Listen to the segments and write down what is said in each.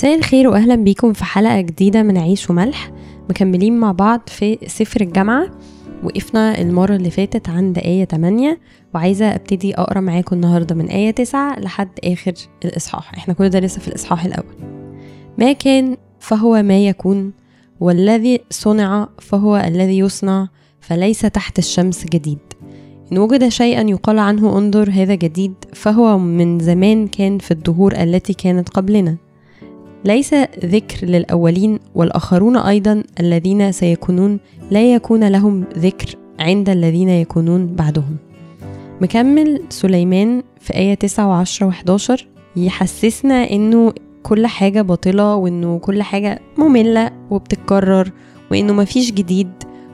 مساء الخير واهلا بيكم في حلقة جديدة من عيش وملح. مكملين مع بعض في سفر الجامعة. وقفنا المرة اللي فاتت عند آية 8 وعايزة أبتدي أقرأ معاكم النهارده من آية 9 لحد آخر الإصحاح. إحنا كل ده لسه في الإصحاح الأول. ما كان فهو ما يكون والذي صنع فهو الذي يصنع فليس تحت الشمس جديد. إن وجد شيئا يقال عنه انظر هذا جديد فهو من زمان كان في الدهور التي كانت قبلنا. ليس ذكر للأولين والآخرون أيضا الذين سيكونون لا يكون لهم ذكر عند الذين يكونون بعدهم. مكمل سليمان في آية 9 و10 و11 يحسسنا إنه كل حاجة باطلة وإنه كل حاجة مملة وبتتكرر وإنه مفيش جديد.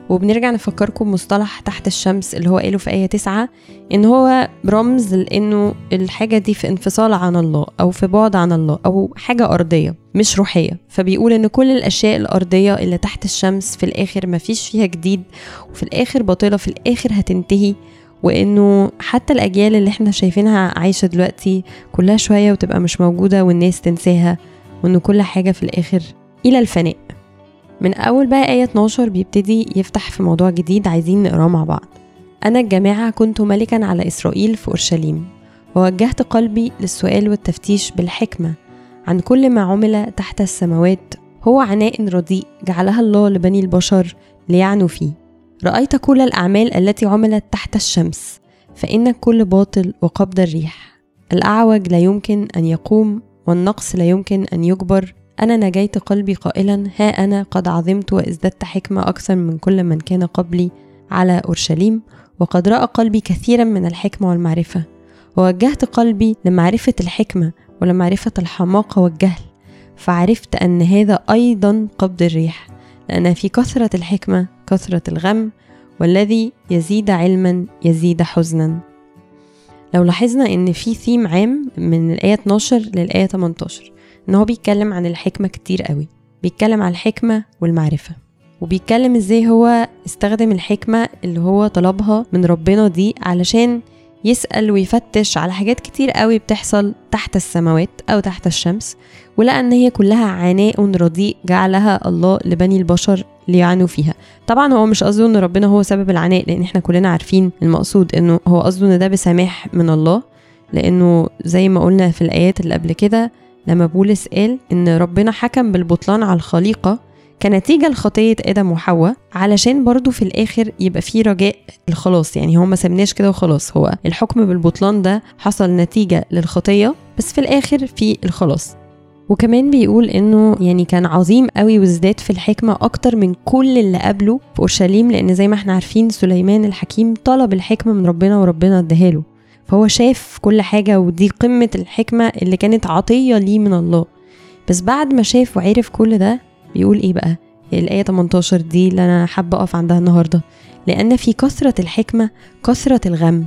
وبنرجع نفكركم مصطلح تحت الشمس اللي هو قاله في آية تسعة إن هو رمز لأنه الحاجة دي في انفصال عن الله أو في بعد عن الله أو حاجة أرضية مش روحية. فبيقول إن كل الأشياء الأرضية اللي تحت الشمس في الآخر مفيش فيها جديد وفي الآخر باطلة في الآخر هتنتهي. وإنه حتى الأجيال اللي إحنا شايفينها عايشة دلوقتي كلها شوية وتبقى مش موجودة والناس تنساها وإنه كل حاجة في الآخر إلى الفناء. من أول بقى آية 12 بيبتدي يفتح في موضوع جديد عايزين نقراه مع بعض. أنا الجماعة كنت ملكا على إسرائيل في أورشليم. ووجهت قلبي للسؤال والتفتيش بالحكمة عن كل ما عمل تحت السماوات. هو عناء رديء جعلها الله لبني البشر ليعنوا فيه. رأيت كل الأعمال التي عملت تحت الشمس فإن كل باطل وقبض الريح. الأعوج لا يمكن أن يقوم والنقص لا يمكن أن يجبر. أنا نجيت قلبي قائلا ها أنا قد عظمت وإزددت حكمة أكثر من كل من كان قبلي على أورشليم وقد رأى قلبي كثيرا من الحكمة والمعرفة. ووجهت قلبي لمعرفة الحكمة ولمعرفة الحماقة والجهل فعرفت أن هذا أيضا قبض الريح لأن في كثرة الحكمة كثرة الغم والذي يزيد علما يزيد حزنا. لو لاحظنا إن في ثيم عام من الآية 12 للآية 18 إن هو بيتكلم عن الحكمة كتير قوي. بيتكلم عن الحكمة والمعرفة. وبيتكلم إزاي هو استخدم الحكمة اللي هو طلبها من ربنا دي علشان يسأل ويفتش على حاجات كتير قوي بتحصل تحت السماوات أو تحت الشمس ولقى إن هي كلها عناء رديء جعلها الله لبني البشر ليعنوا فيها. طبعا هو مش قصده إن ربنا هو سبب العناء لأن إحنا كلنا عارفين المقصود إنه هو قصده إن ده بسماح من الله لأنه زي ما قلنا في الآيات اللي قبل كده لما بولس قال إن ربنا حكم بالبطلان على الخليقة كنتيجة لخطية آدم وحواء علشان برضو في الآخر يبقى في رجاء الخلاص يعني هو ما سابناش كده وخلاص. هو الحكم بالبطلان ده حصل نتيجة للخطية بس في الآخر في الخلاص. وكمان بيقول إنه يعني كان عظيم قوي وازداد في الحكمة أكتر من كل اللي قبله في أورشليم لأن زي ما إحنا عارفين سليمان الحكيم طلب الحكمة من ربنا وربنا اداها له. فهو شاف كل حاجة ودي قمة الحكمة اللي كانت عطية ليه من الله. بس بعد ما شاف وعرف كل ده بيقول إيه بقى؟ الآية 18 دي اللي أنا حابة أقف عندها النهاردة. لأن في كثرة الحكمة كثرة الغم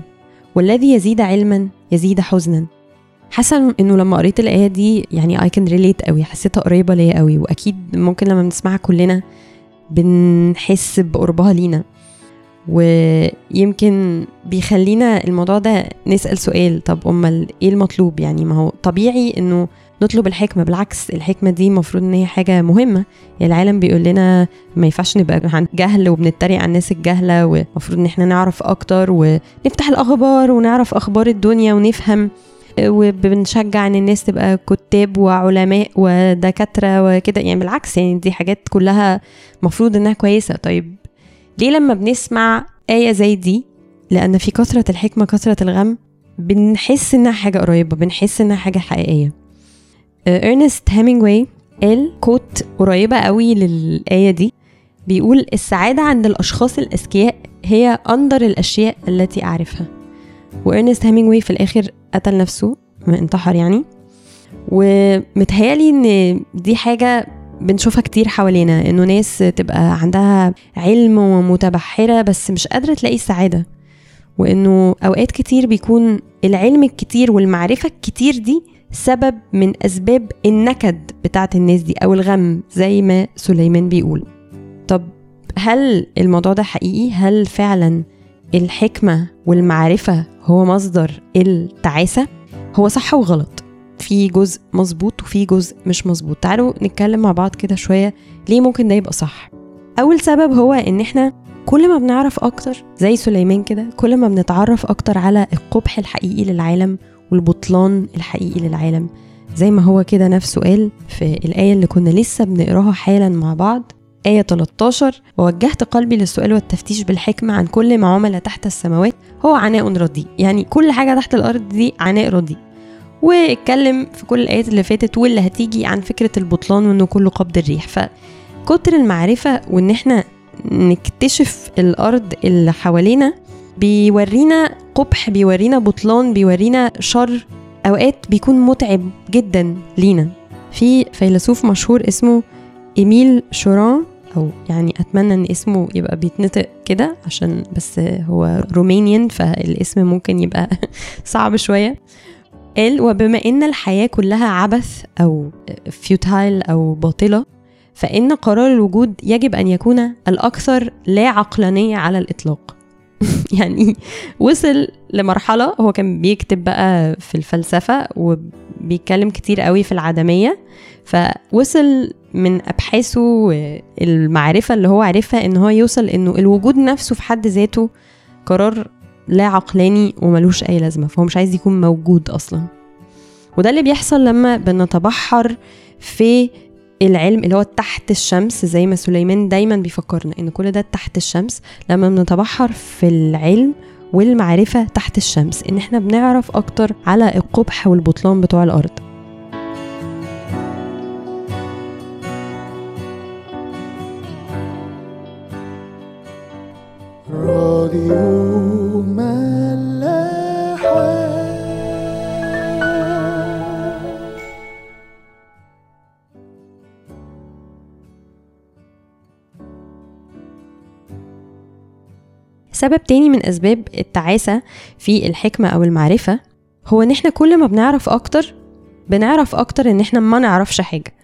والذي يزيد علما يزيد حزنا. حاسة إنه لما قريت الآية دي يعني اي كان ريليت قوي حسيتها قريبة ليا قوي وأكيد ممكن لما بنسمعها كلنا بنحس بقربها لينا. ويمكن بيخلينا الموضوع ده نسأل سؤال طب أمال إيه المطلوب؟ يعني ما هو طبيعي إنه نطلب الحكمة بالعكس الحكمة دي المفروض إن هي حاجة مهمة. العالم بيقول لنا ما ينفعش نبقى عن جهل وبنتريق على الناس الجهلة ومفروض إن إحنا نعرف أكتر ونفتح الأخبار ونعرف أخبار الدنيا ونفهم وبنشجع إن الناس تبقى كتاب وعلماء ودكاترة وكده. يعني بالعكس يعني دي حاجات كلها مفروض إنها كويسة. طيب ليه لما بنسمع آية زي دي؟ لأن في كثرة الحكمة كثرة الغم بنحس إنها حاجة قريبة بنحس إنها حاجة حقيقية. إرنست هامينجواي قال quote قريبة قوي للآية دي. بيقول السعادة عند الأشخاص الأذكياء هي أندر الأشياء التي أعرفها. وإرنست هامينجواي في الآخر قتل نفسه انتحر يعني. ومتهيألي إن دي حاجة بنشوفها كتير حوالينا إنه ناس تبقى عندها علم ومتبحرة بس مش قادرة تلاقي السعادة. وإنه أوقات كتير بيكون العلم الكتير والمعرفة الكتير دي سبب من أسباب النكد بتاعت الناس دي أو الغم زي ما سليمان بيقول. طب هل الموضوع ده حقيقي؟ هل فعلا الحكمة والمعرفة هو مصدر التعاسة؟ هو صح وغلط. في جزء مظبوط وفي جزء مش مظبوط. تعالوا نتكلم مع بعض كده شوية ليه ممكن ده يبقى صح؟ أول سبب هو إن إحنا كل ما بنعرف أكتر زي سليمان كده كل ما بنتعرف أكتر على القبح الحقيقي للعالم والبطلان الحقيقي للعالم. زي ما هو كده نفسه قال في الآية اللي كنا لسه بنقراها حالا مع بعض. آية 13 ووجهت قلبي للسؤال والتفتيش بالحكمة عن كل ما عمل تحت السماوات هو عناء رديء يعني كل حاجة تحت الأرض دي عناء رديء واتكلم في كل الآيات اللي فاتت واللي هتيجي عن فكرة البطلان وإنه كله قبض الريح. فكتر المعرفة وإن إحنا نكتشف الأرض اللي حوالينا بيورينا قبح بيورينا بطلان بيورينا شر أوقات بيكون متعب جدا لينا. في فيلسوف مشهور اسمه إيميل شوران أو يعني أتمنى إن اسمه يبقى بيتنطق كده عشان بس هو رومانيان فالاسم ممكن يبقى صعب شوية. قال وبما إن الحياة كلها عبث أو فيوتايل أو باطلة فإن قرار الوجود يجب أن يكون الأكثر لا عقلانية على الإطلاق. يعني وصل لمرحلة هو كان بيكتب بقى في الفلسفة وبيتكلم كتير قوي في العدمية فوصل من أبحاثه المعرفة اللي هو عرفها إن هو يوصل إنه الوجود نفسه في حد ذاته قرار لا عقلاني وملوش أي لازمة فهو مش عايز يكون موجود أصلا. وده اللي بيحصل لما بنتبحر في العلم اللي هو تحت الشمس زي ما سليمان دايما بيفكرنا إن كل ده تحت الشمس. لما بنتبحر في العلم والمعرفة تحت الشمس إن إحنا بنعرف أكتر على القبح والبطلان بتوع الأرض. راديو. سبب تاني من أسباب التعاسة في الحكمة أو المعرفة هو إن إحنا كل ما بنعرف أكتر بنعرف أكتر إن إحنا ما نعرفش حاجة.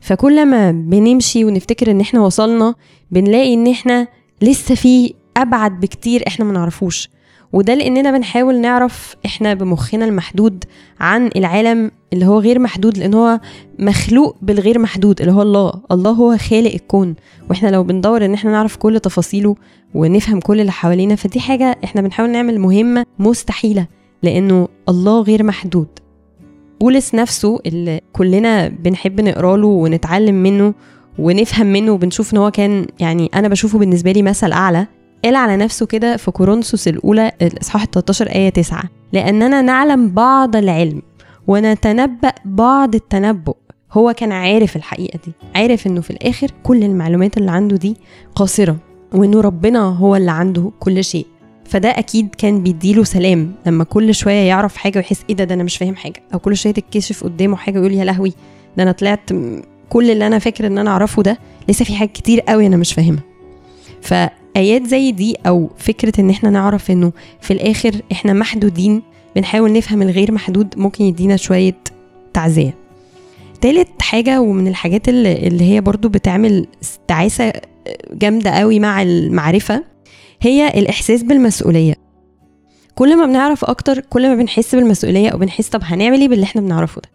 فكل ما بنمشي ونفتكر إن إحنا وصلنا بنلاقي إن إحنا لسه في أبعد بكتير إحنا ما نعرفوش. وده لأننا بنحاول نعرف إحنا بمخنا المحدود عن العالم اللي هو غير محدود لأن هو مخلوق بالغير محدود اللي هو الله. الله هو خالق الكون. وإحنا لو بندور إن إحنا نعرف كل تفاصيله ونفهم كل اللي حوالينا فدي حاجة إحنا بنحاول نعمل مهمة مستحيلة لأنه الله غير محدود. بولس نفسه اللي كلنا بنحب نقرأ له ونتعلم منه ونفهم منه وبنشوف إن هو كان يعني أنا بشوفه بالنسبة لي مثل أعلى قال على نفسه كده في كورنثوس الأولى الإصحاح 13 آية 9 لأننا نعلم بعض العلم ونتنبأ بعض التنبؤ. هو كان عارف الحقيقة دي عارف إنه في الآخر كل المعلومات اللي عنده دي قاصرة وإنه ربنا هو اللي عنده كل شيء. فده أكيد كان بيديله سلام لما كل شوية يعرف حاجة ويحس إيه ده ده أنا مش فاهم حاجة أو كل شوية تتكشف قدامه حاجة ويقول يا لهوي ده أنا طلعت كل اللي أنا فاكر إن أنا أعرفه ده لسه في حاجات كتير قوي أنا مش فاهمها. آيات زي دي أو فكرة إن إحنا نعرف إنه في الآخر إحنا محدودين بنحاول نفهم الغير محدود ممكن يدينا شوية تعزية. تالت حاجة ومن الحاجات اللي, هي برضو بتعمل تعاسة جامدة قوي مع المعرفة هي الإحساس بالمسؤولية. كل ما بنعرف أكتر كل ما بنحس بالمسؤولية أو بنحس طب هنعمل إيه باللي إحنا بنعرفه ده؟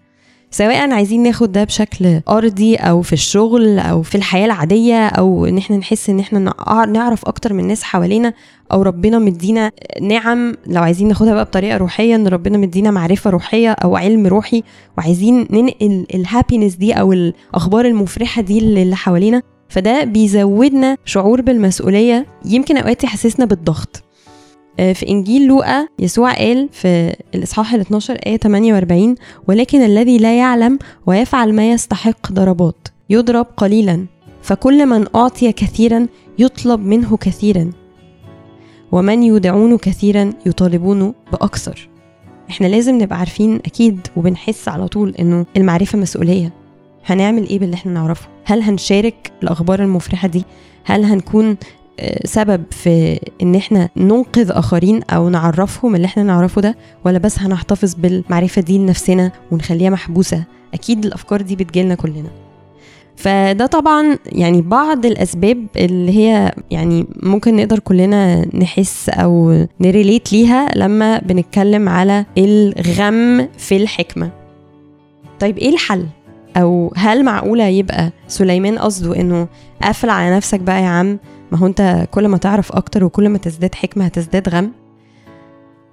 سواء عايزين ناخد ده بشكل أرضي أو في الشغل أو في الحياة العادية أو إن إحنا نحس إن إحنا نعرف أكتر من الناس حوالينا أو ربنا مدينا نعم لو عايزين ناخدها بقى بطريقة روحية إن ربنا مدينا معرفة روحية أو علم روحي وعايزين ننقل الهابينس دي أو الأخبار المفرحة دي اللي حوالينا فده بيزودنا شعور بالمسؤولية يمكن أوقات يحسسنا بالضغط. في إنجيل لوقا يسوع قال في الإصحاح ال 12 آية 48 ولكن الذي لا يعلم ويفعل ما يستحق ضربات يضرب قليلا فكل من أعطي كثيرا يطلب منه كثيرا ومن يودعون كثيرا يطالبون بأكثر. إحنا لازم نبقى عارفين أكيد وبنحس على طول إنه المعرفة مسؤولية. هنعمل إيه باللي إحنا نعرفه؟ هل هنشارك الأخبار المفرحة دي؟ هل هنكون سبب في إن إحنا ننقذ آخرين أو نعرفهم اللي إحنا نعرفه ده ولا بس هنحتفظ بالمعرفة دي لنفسنا ونخليها محبوسة؟ أكيد الأفكار دي بتجيلنا كلنا. فده طبعا يعني بعض الأسباب اللي هي يعني ممكن نقدر كلنا نحس أو نريليت ليها لما بنتكلم على الغم في الحكمة. طيب إيه الحل؟ أو هل معقولة يبقى سليمان قصده إنه قافل على نفسك بقى يا عم ما هو انت كل ما تعرف أكتر وكل ما تزداد حكمة هتزداد غم.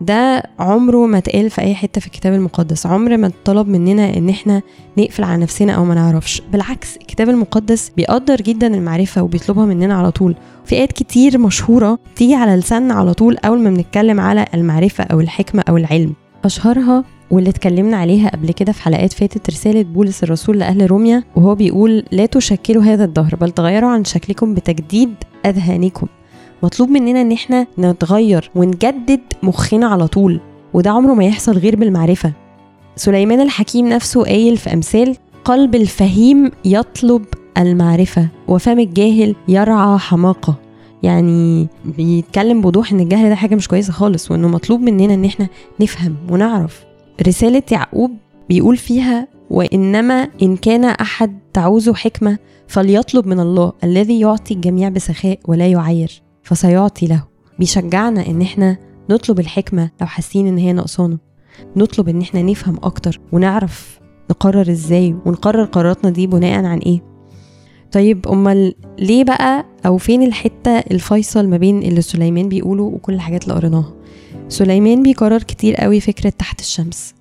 ده عمره ما اتقال في اي حتة في الكتاب المقدس. عمر ما طلب مننا ان إحنا نقفل على نفسنا أو ما نعرفش. بالعكس الكتاب المقدس بيقدر جدا المعرفة وبيطلبها مننا على طول. في آيات كتير مشهورة تيجي على لساننا على طول أول ما بنتكلم على المعرفة أو الحكمة أو العلم. أشهرها واللي اتكلمنا عليها قبل كده في حلقات فاتت رسالة بولس الرسول لأهل روميا وهو بيقول لا تشكلوا هذا الدهر بل تغيروا عن شكلكم بتجديد أذهانكم. مطلوب مننا إن إحنا نتغير ونجدد مخنا على طول وده عمره ما يحصل غير بالمعرفة. سليمان الحكيم نفسه قايل في أمثال قلب الفهيم يطلب المعرفة وفم الجاهل يرعى حماقة. يعني بيتكلم بوضوح إن الجهل ده حاجة مش كويسة خالص وإنه مطلوب مننا إن إحنا نفهم ونعرف. رسالة يعقوب بيقول فيها وإنما إن كان أحد تعوزه حكمة فليطلب من الله الذي يعطي الجميع بسخاء ولا يعير فسيعطي له. بيشجعنا إن إحنا نطلب الحكمة لو حاسين إن هي ناقصانا. نطلب إن إحنا نفهم أكتر ونعرف نقرر إزاي ونقرر قراراتنا دي بناء عن إيه. طيب أمال ليه بقى أو فين الحتة الفيصل ما بين اللي سليمان بيقوله وكل الحاجات اللي قريناها؟ سليمان بيكرر كتير قوي فكرة تحت الشمس.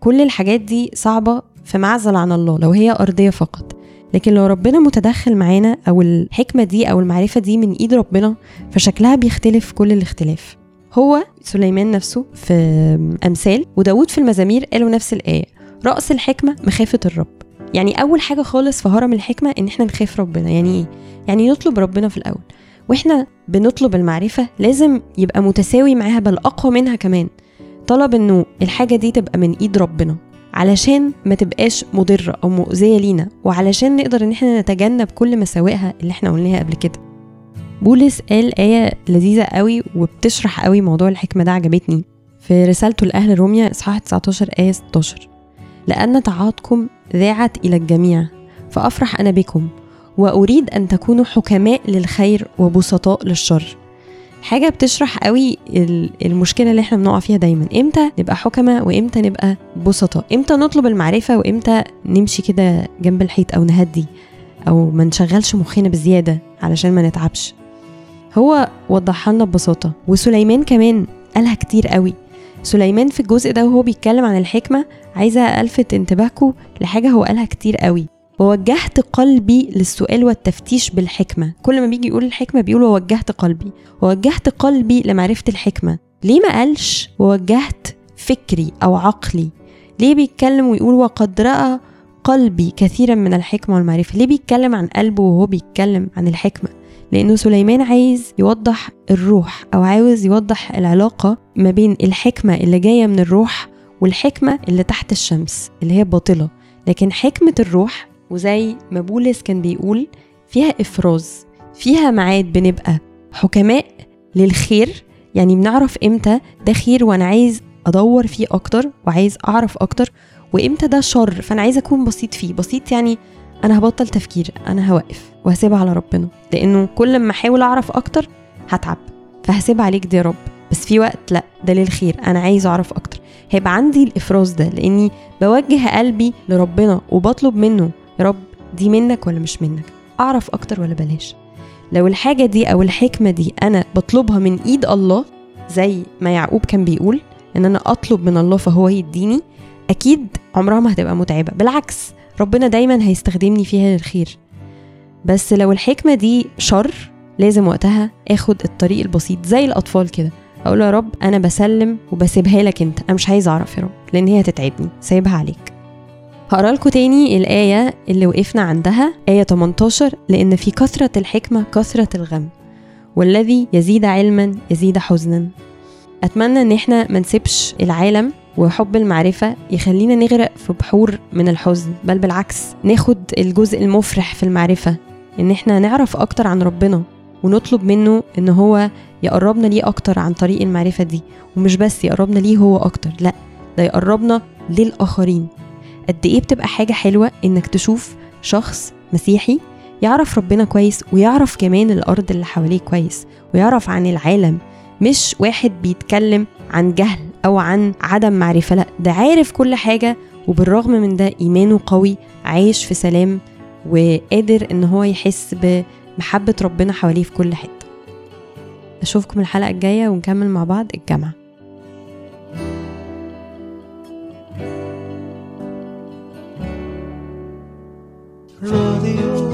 كل الحاجات دي صعبة في معزل عن الله لو هي أرضية فقط. لكن لو ربنا متدخل معانا أو الحكمة دي أو المعرفة دي من إيد ربنا فشكلها بيختلف كل الاختلاف. هو سليمان نفسه في أمثال وداود في المزامير قالوا نفس الآية رأس الحكمة مخافة الرب. يعني أول حاجة خالص في هرم الحكمة إن إحنا نخاف ربنا. يعني إيه؟ يعني نطلب ربنا في الأول. وإحنا بنطلب المعرفة لازم يبقى متساوي معاها بل أقوى منها كمان. طلب إنه الحاجة دي تبقى من إيد ربنا علشان ما تبقاش مضرة أو مؤذية لينا وعلشان نقدر إن إحنا نتجنب كل مساوئها اللي إحنا قلناها قبل كده. بولس قال آية لذيذة قوي وبتشرح قوي موضوع الحكمة ده عجبتني. في رسالته لأهل روميا إصحاح 19 آية 16 لأن طاعاتكم ذاعت إلى الجميع فأفرح أنا بكم وأريد أن تكونوا حكماء للخير وبسطاء للشر. حاجة بتشرح قوي المشكلة اللي إحنا بنقع فيها دايما. إمتى نبقى حكماء وإمتى نبقى بسطاء؟ إمتى نطلب المعرفة وإمتى نمشي كده جنب الحيط أو نهدي أو ما نشغلش مخنا بزيادة علشان ما نتعبش؟ هو وضحها لنا ببساطة. وسليمان كمان قالها كتير قوي. سليمان في الجزء ده وهو بيتكلم عن الحكمة عايزة ألفت انتباهكم لحاجة هو قالها كتير قوي. ووجهت قلبي للسؤال والتفتيش بالحكمة. كل ما بيجي يقول الحكمة بيقول ووجهت قلبي. ووجهت قلبي لمعرفة الحكمة. ليه ما قالش ووجهت فكري أو عقلي؟ ليه بيتكلم ويقول وقد رأى قلبي كثيرا من الحكمة والمعرفة؟ ليه بيتكلم عن قلبه وهو بيتكلم عن الحكمة؟ لأنه سليمان عايز يوضح الروح أو عاوز يوضح العلاقة ما بين الحكمة اللي جاية من الروح والحكمة اللي تحت الشمس اللي هي باطلة لكن حكمة الروح وزي ما بولس كان بيقول فيها إفراز فيها معاد بنبقى حكماء للخير. يعني بنعرف إمتى ده خير وأنا عايز أدور فيه أكتر وعايز أعرف أكتر وإمتى ده شر. فأنا عايز أكون بسيط فيه. بسيط يعني أنا هبطل تفكير أنا هوقف وهسيبها على ربنا. لأنه كل ما أحاول أعرف أكتر هتعب. فهسيبها عليك دي يا رب. بس في وقت لأ ده للخير. أنا عايز أعرف أكتر. هيبقى عندي الإفراز ده لأني بوجه قلبي لربنا وبطلب منه يا رب دي منك ولا مش منك؟ أعرف أكتر ولا بلاش. لو الحاجة دي أو الحكمة دي أنا بطلبها من إيد الله زي ما يعقوب كان بيقول إن أنا أطلب من الله فهو يديني أكيد عمرها ما هتبقى متعبة. بالعكس ربنا دايما هيستخدمني فيها للخير. بس لو الحكمة دي شر لازم وقتها آخد الطريق البسيط زي الأطفال كده. أقول يا رب أنا بسلم وبسيبها لك أنت. أنا مش عايز أعرف يا رب لأن هي هتتعبني. سايبها عليك. هقرأ لكم تاني الآية اللي وقفنا عندها آية 18 لأن في كثرة الحكمة كثرة الغم. والذي يزيد علما يزيد حزنا. أتمنى إن إحنا ما نسيبش العالم وحب المعرفة يخلينا نغرق في بحور من الحزن بل بالعكس ناخد الجزء المفرح في المعرفة. إن إحنا نعرف أكتر عن ربنا ونطلب منه إن هو يقربنا ليه أكتر عن طريق المعرفة دي. ومش بس يقربنا ليه هو أكتر لأ ده يقربنا للآخرين. قد إيه بتبقى حاجة حلوة إنك تشوف شخص مسيحي يعرف ربنا كويس ويعرف كمان الأرض اللي حواليه كويس ويعرف عن العالم مش واحد بيتكلم عن جهل أو عن عدم معرفة لأ ده عارف كل حاجة وبالرغم من ده إيمانه قوي عايش في سلام وقادر إن هو يحس بمحبة ربنا حواليه في كل حتة. أشوفكم الحلقة الجاية ونكمل مع بعض الجامعة. rodeo.